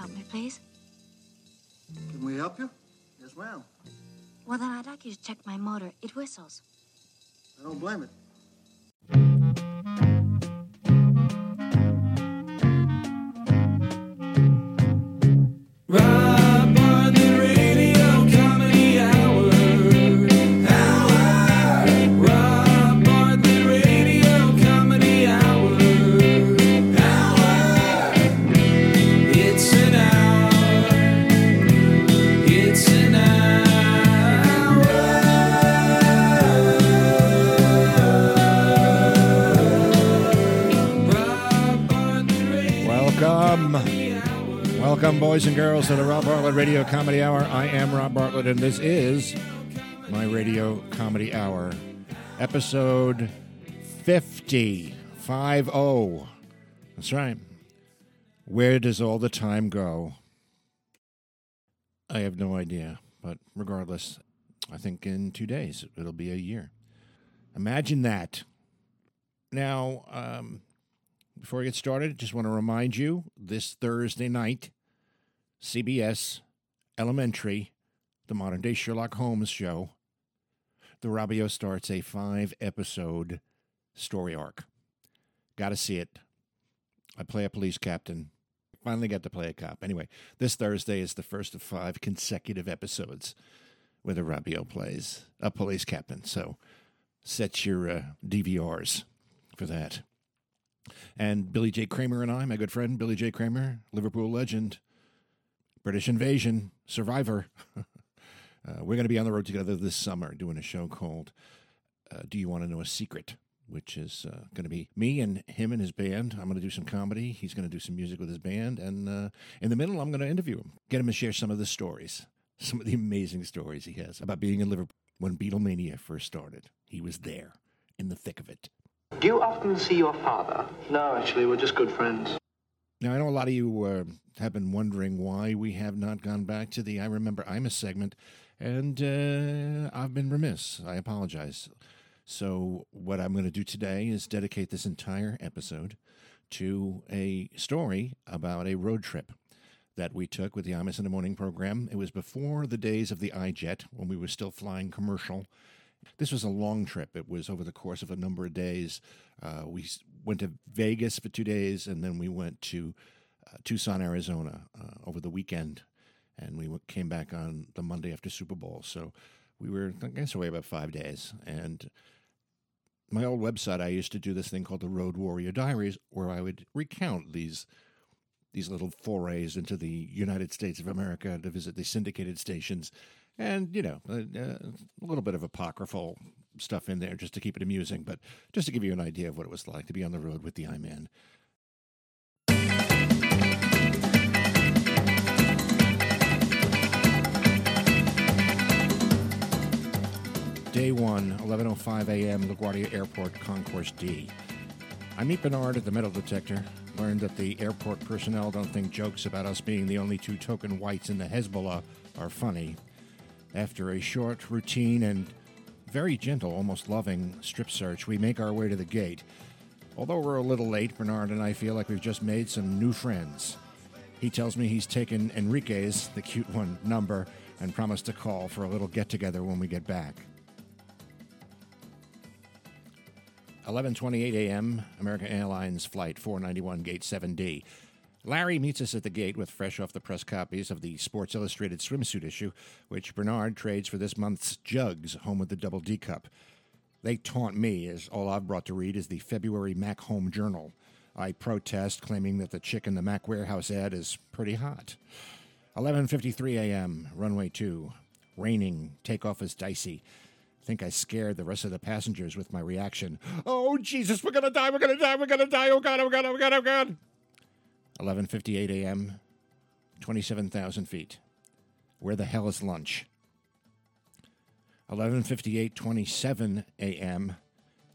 help me, please? Can we help you? Yes, ma'am. Well, then I'd like you to check my motor. It whistles. I don't blame it. Welcome, boys and girls, to the Rob Bartlett Radio Comedy Hour. I am Rob Bartlett, and this is my Radio Comedy Hour, episode 50. 5 That's right. Where does all the time go? I have no idea, but regardless, I think in two days it'll be a year. Imagine that. Now, um, before I get started, just want to remind you this Thursday night, CBS Elementary, the modern day Sherlock Holmes show, the Robbio starts a five episode story arc. Got to see it. I play a police captain. Finally got to play a cop. Anyway, this Thursday is the first of five consecutive episodes where the Robbio plays a police captain. So set your uh, DVRs for that. And Billy J. Kramer and I, my good friend Billy J. Kramer, Liverpool legend, British invasion, survivor. uh, we're going to be on the road together this summer doing a show called uh, Do You Want to Know a Secret? Which is uh, going to be me and him and his band. I'm going to do some comedy. He's going to do some music with his band. And uh, in the middle, I'm going to interview him, get him to share some of the stories, some of the amazing stories he has about being in Liverpool when Beatlemania first started. He was there in the thick of it. Do you often see your father? No, actually, we're just good friends. Now, I know a lot of you uh, have been wondering why we have not gone back to the I Remember Imus segment, and uh, I've been remiss. I apologize. So, what I'm going to do today is dedicate this entire episode to a story about a road trip that we took with the Imus in the Morning program. It was before the days of the iJet when we were still flying commercial. This was a long trip. It was over the course of a number of days. Uh, we went to Vegas for two days, and then we went to uh, Tucson, Arizona uh, over the weekend. And we came back on the Monday after Super Bowl. So we were, I guess, away about five days. And my old website, I used to do this thing called the Road Warrior Diaries, where I would recount these these little forays into the United States of America to visit the syndicated stations, and you know, a, a little bit of apocryphal stuff in there just to keep it amusing, but just to give you an idea of what it was like to be on the road with the I Man. Day one, 11:05 a.m. LaGuardia Airport, Concourse D. I meet Bernard at the metal detector. Learned that the airport personnel don't think jokes about us being the only two token whites in the Hezbollah are funny. After a short, routine, and very gentle, almost loving strip search, we make our way to the gate. Although we're a little late, Bernard and I feel like we've just made some new friends. He tells me he's taken Enrique's, the cute one, number and promised to call for a little get together when we get back. 11:28 a.m. American Airlines flight 491 gate 7D. Larry meets us at the gate with fresh off the press copies of the Sports Illustrated swimsuit issue, which Bernard trades for this month's Jugs, home of the Double D Cup. They taunt me, as all I've brought to read is the February Mac Home Journal. I protest, claiming that the chick in the Mac warehouse ad is pretty hot. 11:53 a.m. Runway 2. Raining. Takeoff is dicey. Think I scared the rest of the passengers with my reaction. Oh Jesus, we're gonna die! We're gonna die! We're gonna die! Oh God! Oh God! Oh God! Oh God! 11:58 a.m. 27,000 feet. Where the hell is lunch? 11:58 27 a.m.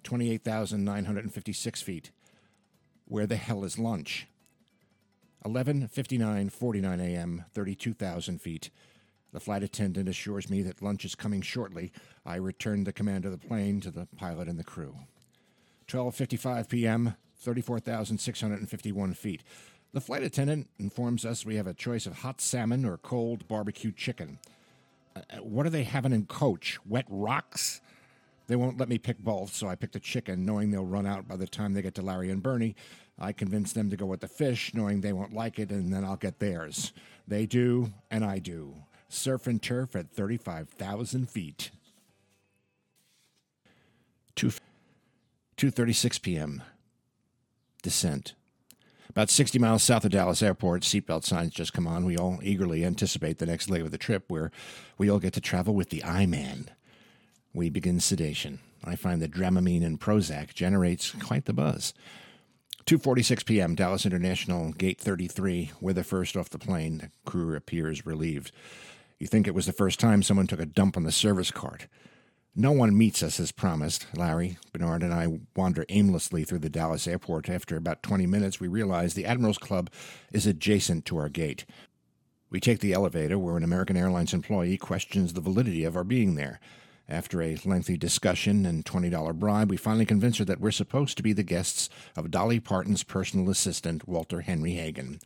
28,956 feet. Where the hell is lunch? 11:59 49 a.m. 32,000 feet. The flight attendant assures me that lunch is coming shortly. I return the command of the plane to the pilot and the crew. 12:55 p.m. 34,651 feet. The flight attendant informs us we have a choice of hot salmon or cold barbecue chicken. Uh, what do they having in coach? Wet rocks? They won't let me pick both, so I picked the chicken, knowing they'll run out by the time they get to Larry and Bernie. I convince them to go with the fish, knowing they won't like it, and then I'll get theirs. They do, and I do. Surf and turf at 35,000 feet. 2 2:36 p.m. Descent. About 60 miles south of Dallas Airport, seatbelt signs just come on. We all eagerly anticipate the next leg of the trip where we all get to travel with the I-Man. We begin sedation. I find that Dramamine and Prozac generates quite the buzz. 2:46 p.m. Dallas International Gate 33. We're the first off the plane. The crew appears relieved. You think it was the first time someone took a dump on the service cart. No one meets us as promised. Larry, Bernard, and I wander aimlessly through the Dallas airport. After about 20 minutes, we realize the Admirals Club is adjacent to our gate. We take the elevator where an American Airlines employee questions the validity of our being there. After a lengthy discussion and $20 bribe, we finally convince her that we're supposed to be the guests of Dolly Parton's personal assistant, Walter Henry Hagen.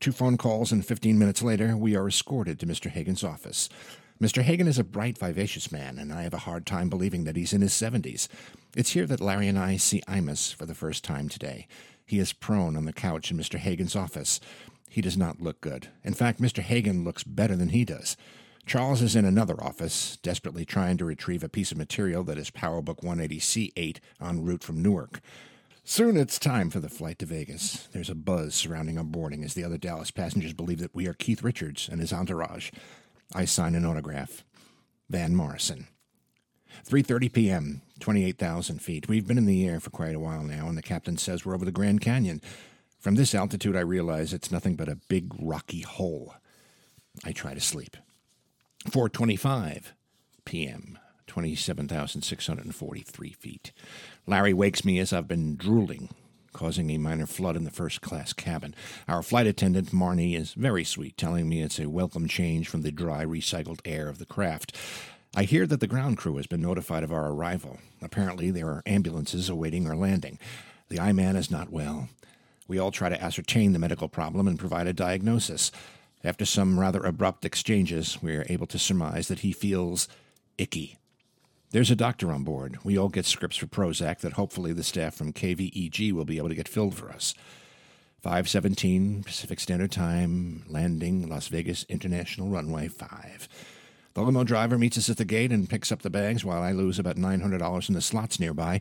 Two phone calls, and 15 minutes later, we are escorted to Mr. Hagen's office. Mr. Hagen is a bright, vivacious man, and I have a hard time believing that he's in his 70s. It's here that Larry and I see Imus for the first time today. He is prone on the couch in Mr. Hagen's office. He does not look good. In fact, Mr. Hagen looks better than he does. Charles is in another office, desperately trying to retrieve a piece of material that is PowerBook 180C8 en route from Newark. Soon it's time for the flight to Vegas. There's a buzz surrounding our boarding as the other Dallas passengers believe that we are Keith Richards and his entourage. I sign an autograph. Van Morrison. 3:30 p.m. 28,000 feet. We've been in the air for quite a while now, and the captain says we're over the Grand Canyon. From this altitude, I realize it's nothing but a big rocky hole. I try to sleep. 4:25 p.m. 27,643 feet. Larry wakes me as I've been drooling causing a minor flood in the first class cabin. Our flight attendant, Marnie, is very sweet, telling me it's a welcome change from the dry, recycled air of the craft. I hear that the ground crew has been notified of our arrival. Apparently, there are ambulances awaiting our landing. The I Man is not well. We all try to ascertain the medical problem and provide a diagnosis. After some rather abrupt exchanges, we are able to surmise that he feels icky. There's a doctor on board. We all get scripts for Prozac that hopefully the staff from KVEG will be able to get filled for us. 517 Pacific Standard Time, landing Las Vegas International Runway 5. The limo driver meets us at the gate and picks up the bags while I lose about $900 in the slots nearby.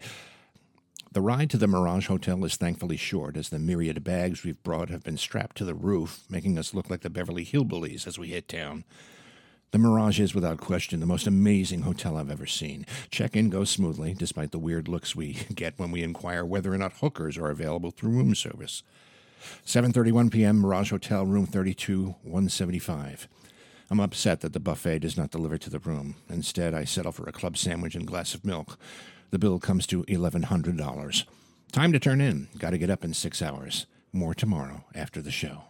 The ride to the Mirage Hotel is thankfully short, as the myriad bags we've brought have been strapped to the roof, making us look like the Beverly Hillbillies as we hit town. The Mirage is, without question, the most amazing hotel I've ever seen. Check in goes smoothly, despite the weird looks we get when we inquire whether or not hookers are available through room service. 7:31 p.m. Mirage Hotel, room 32, 175. I'm upset that the buffet does not deliver to the room. Instead, I settle for a club sandwich and glass of milk. The bill comes to $1,100. Time to turn in. Got to get up in six hours. More tomorrow after the show.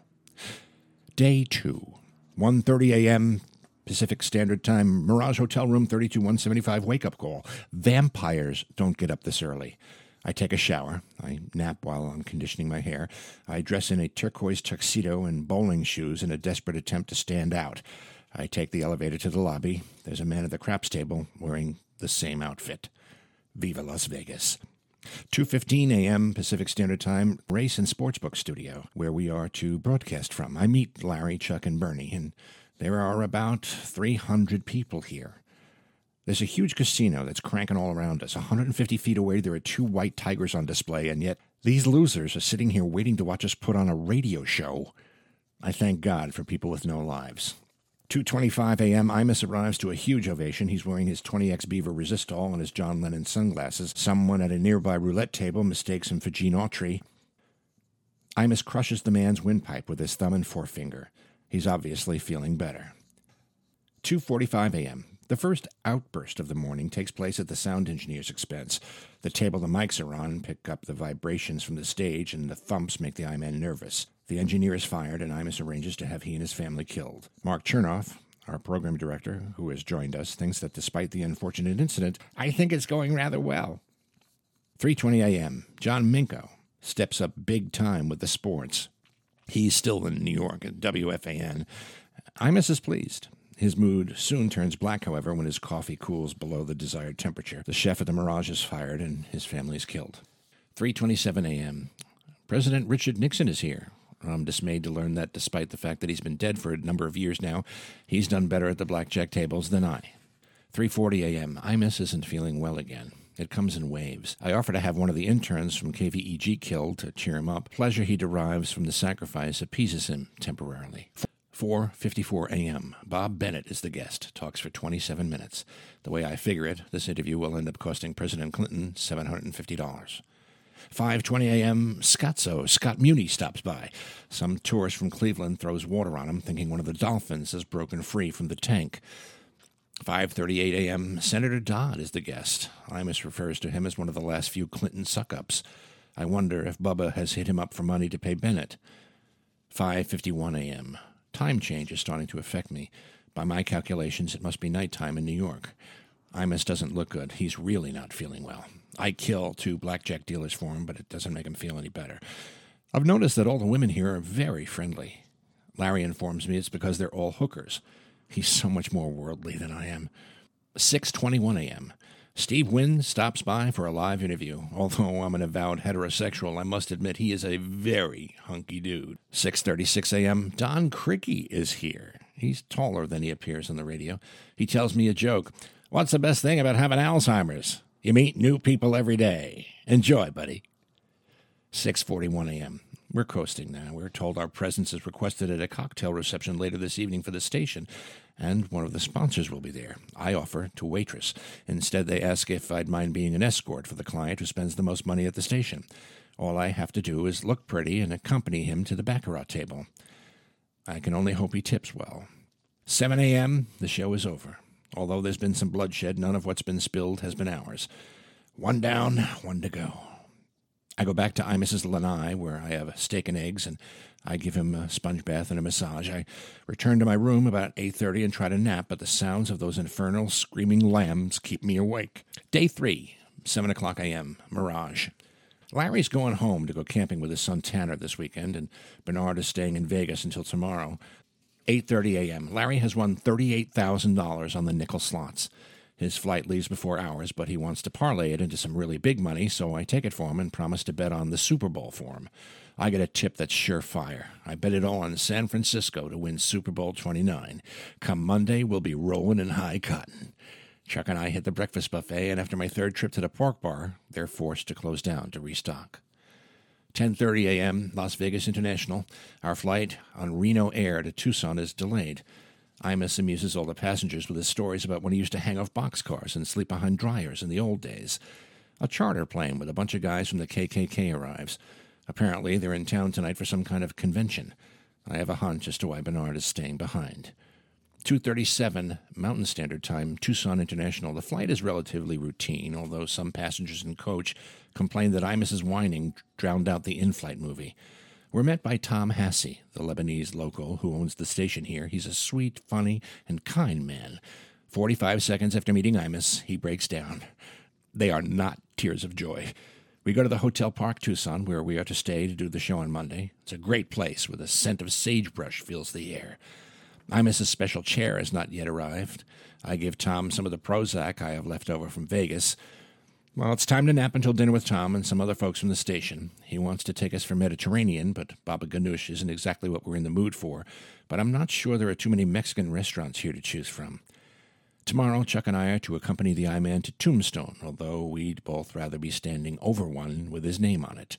Day two, 1:30 a.m. Pacific Standard Time, Mirage Hotel Room 32175 wake up call. Vampires don't get up this early. I take a shower. I nap while I'm conditioning my hair. I dress in a turquoise tuxedo and bowling shoes in a desperate attempt to stand out. I take the elevator to the lobby. There's a man at the craps table wearing the same outfit. Viva Las Vegas. 2:15 a.m. Pacific Standard Time, Race and Sportsbook Studio, where we are to broadcast from. I meet Larry, Chuck, and Bernie, and there are about 300 people here. There's a huge casino that's cranking all around us. 150 feet away, there are two white tigers on display, and yet these losers are sitting here waiting to watch us put on a radio show. I thank God for people with no lives. 2:25 a.m. Imus arrives to a huge ovation. He's wearing his 20x Beaver Resistol and his John Lennon sunglasses. Someone at a nearby roulette table mistakes him for Gene Autry. Imus crushes the man's windpipe with his thumb and forefinger. He's obviously feeling better. 2:45 a.m. The first outburst of the morning takes place at the sound engineer's expense. The table the mics are on pick up the vibrations from the stage, and the thumps make the I-Man nervous. The engineer is fired, and Imus arranges to have he and his family killed. Mark Chernoff, our program director, who has joined us, thinks that despite the unfortunate incident, I think it's going rather well. 3:20 a.m. John Minko steps up big time with the sports. He's still in New York at WFAN. Imus is pleased. His mood soon turns black, however, when his coffee cools below the desired temperature. The chef at the Mirage is fired and his family is killed. 3:27 a.m. President Richard Nixon is here. I'm dismayed to learn that despite the fact that he's been dead for a number of years now, he's done better at the blackjack tables than I. 3:40 a.m. Imus isn't feeling well again. It comes in waves. I offer to have one of the interns from KVEG killed to cheer him up. Pleasure he derives from the sacrifice appeases him temporarily. 4:54 a.m. Bob Bennett is the guest. Talks for 27 minutes. The way I figure it, this interview will end up costing President Clinton $750. 5:20 a.m. Scottso Scott Muni stops by. Some tourist from Cleveland throws water on him, thinking one of the dolphins has broken free from the tank. 5:38 a.m. Senator Dodd is the guest. Imus refers to him as one of the last few Clinton suck-ups. I wonder if Bubba has hit him up for money to pay Bennett. 5:51 a.m. Time change is starting to affect me. By my calculations, it must be nighttime in New York. Imus doesn't look good. He's really not feeling well. I kill two blackjack dealers for him, but it doesn't make him feel any better. I've noticed that all the women here are very friendly. Larry informs me it's because they're all hookers. He's so much more worldly than I am. 6:21 a.m. Steve Wynn stops by for a live interview. Although I'm an avowed heterosexual, I must admit he is a very hunky dude. 6:36 a.m. Don Criqui is here. He's taller than he appears on the radio. He tells me a joke. What's the best thing about having Alzheimer's? You meet new people every day. Enjoy, buddy. 6:41 a.m. We're coasting now. We're told our presence is requested at a cocktail reception later this evening for the station, and one of the sponsors will be there. I offer to waitress. Instead, they ask if I'd mind being an escort for the client who spends the most money at the station. All I have to do is look pretty and accompany him to the baccarat table. I can only hope he tips well. 7 a.m., the show is over. Although there's been some bloodshed, none of what's been spilled has been ours. One down, one to go. I go back to Imus's Lanai, where I have steak and eggs, and I give him a sponge bath and a massage. I return to my room about 8.30 and try to nap, but the sounds of those infernal screaming lambs keep me awake. Day 3, 7 o'clock a.m., Mirage. Larry's going home to go camping with his son Tanner this weekend, and Bernard is staying in Vegas until tomorrow. 8:30 a.m. Larry has won $38,000 on the nickel slots. His flight leaves before ours, but he wants to parlay it into some really big money, so I take it for him and promise to bet on the Super Bowl for him. I get a tip that's surefire. I bet it all on San Francisco to win Super Bowl 29. Come Monday, we'll be rolling in high cotton. Chuck and I hit the breakfast buffet, and after my third trip to the pork bar, they're forced to close down to restock. 10:30 a.m. Las Vegas International. Our flight on Reno Air to Tucson is delayed. Imus amuses all the passengers with his stories about when he used to hang off boxcars and sleep behind dryers in the old days. A charter plane with a bunch of guys from the KKK arrives. Apparently, they're in town tonight for some kind of convention. I have a hunch as to why Bernard is staying behind. 2:37 Mountain Standard Time, Tucson International. The flight is relatively routine, although some passengers and coach complained that Imus's whining drowned out the in-flight movie. We're met by Tom Hassey, the Lebanese local who owns the station here. He's a sweet, funny, and kind man. 45 seconds after meeting Imus, he breaks down. They are not tears of joy. We go to the Hotel Park Tucson, where we are to stay to do the show on Monday. It's a great place where the scent of sagebrush fills the air. Imus's special chair has not yet arrived. I give Tom some of the Prozac I have left over from Vegas. Well, it's time to nap until dinner with Tom and some other folks from the station. He wants to take us for Mediterranean, but Baba Ganoush isn't exactly what we're in the mood for. But I'm not sure there are too many Mexican restaurants here to choose from. Tomorrow, Chuck and I are to accompany the I-Man to Tombstone, although we'd both rather be standing over one with his name on it.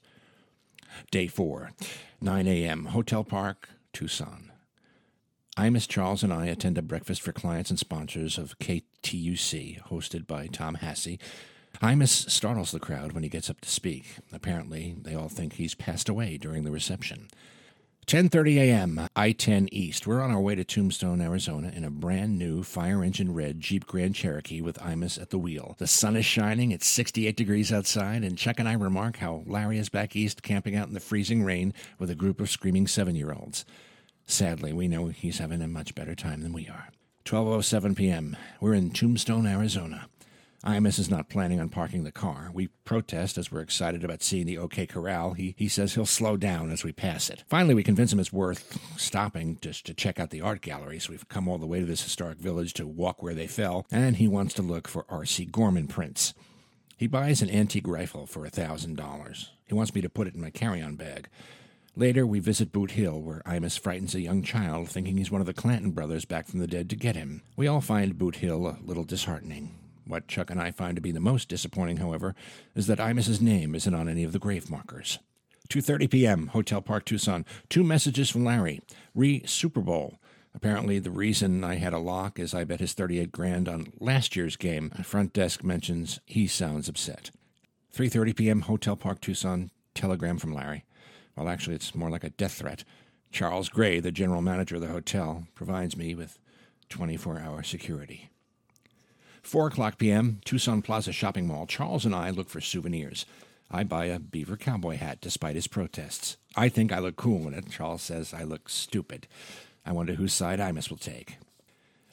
Day 4, 9 a.m., Hotel Park, Tucson. Imus Charles and I attend a breakfast for clients and sponsors of KTUC, hosted by Tom Hassey. Imus startles the crowd when he gets up to speak. Apparently, they all think he's passed away during the reception. 10:30 a.m. I-10 East. We're on our way to Tombstone, Arizona, in a brand new fire engine red Jeep Grand Cherokee with Imus at the wheel. The sun is shining. It's 68 degrees outside, and Chuck and I remark how Larry is back east, camping out in the freezing rain with a group of screaming seven-year-olds. Sadly, we know he's having a much better time than we are. 12:07 p.m. We're in Tombstone, Arizona. Imus is not planning on parking the car. We protest as we're excited about seeing the OK Corral. He, he says he'll slow down as we pass it. Finally, we convince him it's worth stopping just to check out the art gallery. So we've come all the way to this historic village to walk where they fell, and he wants to look for R.C. Gorman prints. He buys an antique rifle for a $1,000. He wants me to put it in my carry on bag. Later, we visit Boot Hill, where Imus frightens a young child, thinking he's one of the Clanton brothers back from the dead to get him. We all find Boot Hill a little disheartening. What Chuck and I find to be the most disappointing, however, is that Imus's name isn't on any of the grave markers. 2:30 p.m. Hotel Park Tucson. Two messages from Larry. Re Super Bowl. Apparently, the reason I had a lock is I bet his 38 grand on last year's game. Front desk mentions he sounds upset. 3:30 p.m. Hotel Park Tucson. Telegram from Larry. Well, actually, it's more like a death threat. Charles Gray, the general manager of the hotel, provides me with 24-hour security. 4 o'clock p.m., Tucson Plaza Shopping Mall. Charles and I look for souvenirs. I buy a beaver cowboy hat despite his protests. I think I look cool in it. Charles says I look stupid. I wonder whose side Imus will take.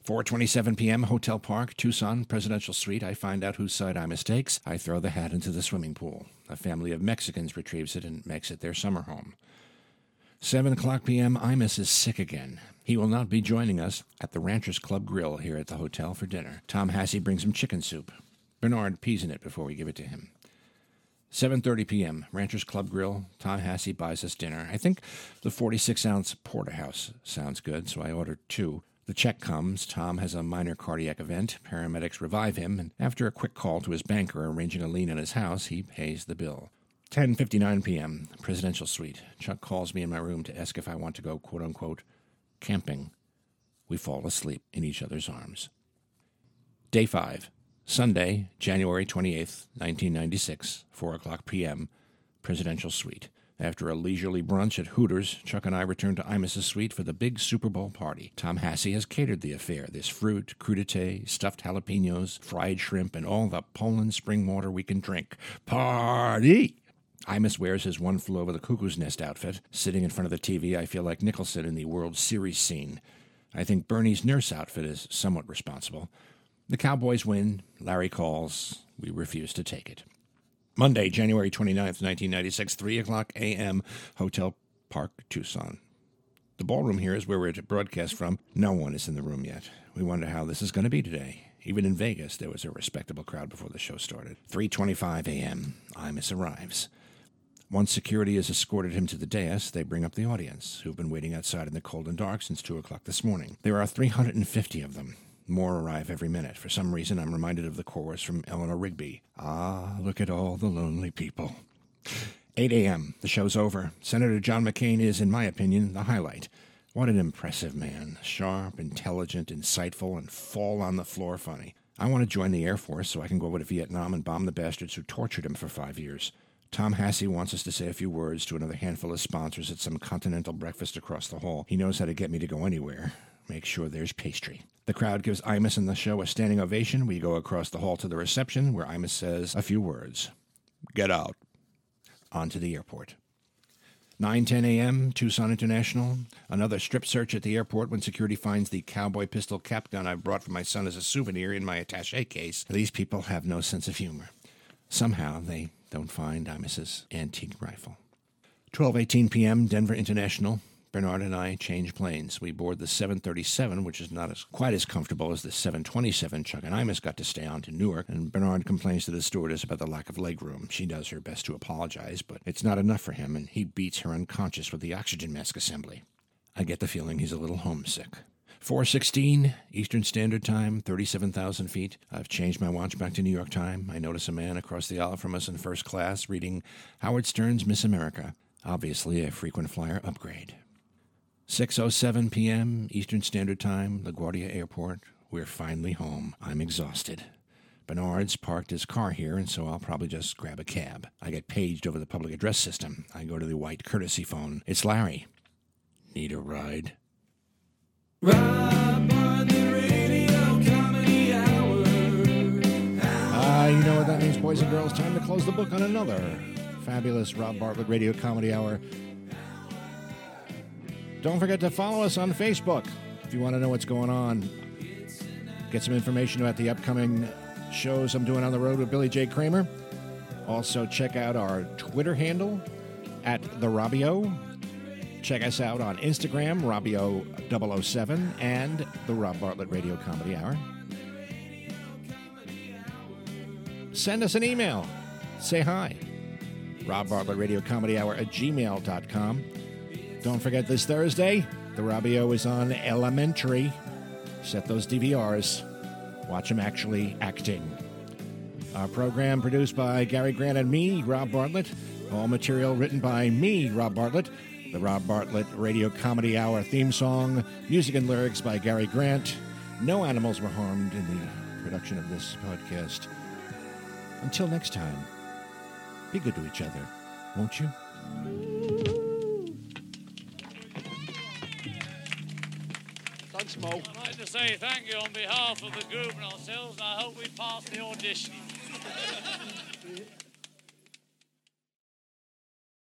4:27 p.m. Hotel Park, Tucson, Presidential Suite. I find out whose side Imus takes. I throw the hat into the swimming pool. A family of Mexicans retrieves it and makes it their summer home. 7 o'clock p.m. Imus is sick again. He will not be joining us at the Ranchers Club Grill here at the hotel for dinner. Tom Hassey brings him chicken soup. Bernard pees in it before we give it to him. 7:30 p.m. Ranchers Club Grill. Tom Hassey buys us dinner. I think the 46-ounce porterhouse sounds good, so I ordered two. The check comes. Tom has a minor cardiac event. Paramedics revive him, and after a quick call to his banker arranging a lien on his house, he pays the bill. 10:59 p.m. Presidential Suite. Chuck calls me in my room to ask if I want to go quote unquote camping. We fall asleep in each other's arms. Day 5. Sunday, January 28th, 1996, 4 o'clock p.m., Presidential Suite. After a leisurely brunch at Hooters, Chuck and I return to Imus's suite for the big Super Bowl party. Tom Hassey has catered the affair. There's fruit, crudité, stuffed jalapenos, fried shrimp, and all the Poland spring water we can drink. Party! Imus wears his one flew over the cuckoo's nest outfit. Sitting in front of the TV, I feel like Nicholson in the World Series scene. I think Bernie's nurse outfit is somewhat responsible. The Cowboys win. Larry calls. We refuse to take it. Monday, January 29th, 1996, 3 o'clock a.m., Hotel Park, Tucson. The ballroom here is where we're to broadcast from. No one is in the room yet. We wonder how this is going to be today. Even in Vegas, there was a respectable crowd before the show started. 3.25 a.m., Imus arrives. Once security has escorted him to the dais, they bring up the audience, who've been waiting outside in the cold and dark since 2 o'clock this morning. There are 350 of them. More arrive every minute. For some reason, I'm reminded of the chorus from Eleanor Rigby Ah, look at all the lonely people. 8 a.m. The show's over. Senator John McCain is, in my opinion, the highlight. What an impressive man. Sharp, intelligent, insightful, and fall on the floor funny. I want to join the Air Force so I can go over to Vietnam and bomb the bastards who tortured him for five years. Tom Hassey wants us to say a few words to another handful of sponsors at some continental breakfast across the hall. He knows how to get me to go anywhere. Make sure there's pastry. The crowd gives Imus and the show a standing ovation. We go across the hall to the reception, where Imus says a few words. Get out. On to the airport. 9:10 a.m. Tucson International. Another strip search at the airport when security finds the cowboy pistol cap gun I brought for my son as a souvenir in my attaché case. These people have no sense of humor. Somehow they don't find Imus's antique rifle. 12:18 p.m. Denver International. Bernard and I change planes. We board the 737, which is not as quite as comfortable as the 727 Chuck and Imus got to stay on to Newark, and Bernard complains to the stewardess about the lack of legroom. She does her best to apologize, but it's not enough for him, and he beats her unconscious with the oxygen mask assembly. I get the feeling he's a little homesick. 416 Eastern Standard Time, 37,000 feet. I've changed my watch back to New York time. I notice a man across the aisle from us in first class reading Howard Stern's Miss America. Obviously, a frequent flyer upgrade. 6:07 p.m. Eastern Standard Time, LaGuardia Airport. We're finally home. I'm exhausted. Bernard's parked his car here, and so I'll probably just grab a cab. I get paged over the public address system. I go to the white courtesy phone. It's Larry. Need a ride? Rob Bartlett Radio Comedy Hour. Ah, you know what that means, boys and girls. Time to close the book on another fabulous Rob Bartlett Radio Comedy Hour. Don't forget to follow us on Facebook if you want to know what's going on. Get some information about the upcoming shows I'm doing on the road with Billy J. Kramer. Also, check out our Twitter handle at the Robbio. Check us out on Instagram, Robbio007, and the Rob Bartlett Radio Comedy Hour. Send us an email. Say hi. Rob Bartlett Radio Comedy Hour at gmail.com. Don't forget this Thursday, the Robbio is on Elementary. Set those DVRs. Watch him actually acting. Our program produced by Gary Grant and me, Rob Bartlett. All material written by me, Rob Bartlett. The Rob Bartlett Radio Comedy Hour theme song, music and lyrics by Gary Grant. No animals were harmed in the production of this podcast. Until next time, be good to each other, won't you? Thanks, Mo. I'd like to say thank you on behalf of the group and ourselves, and I hope we pass the audition.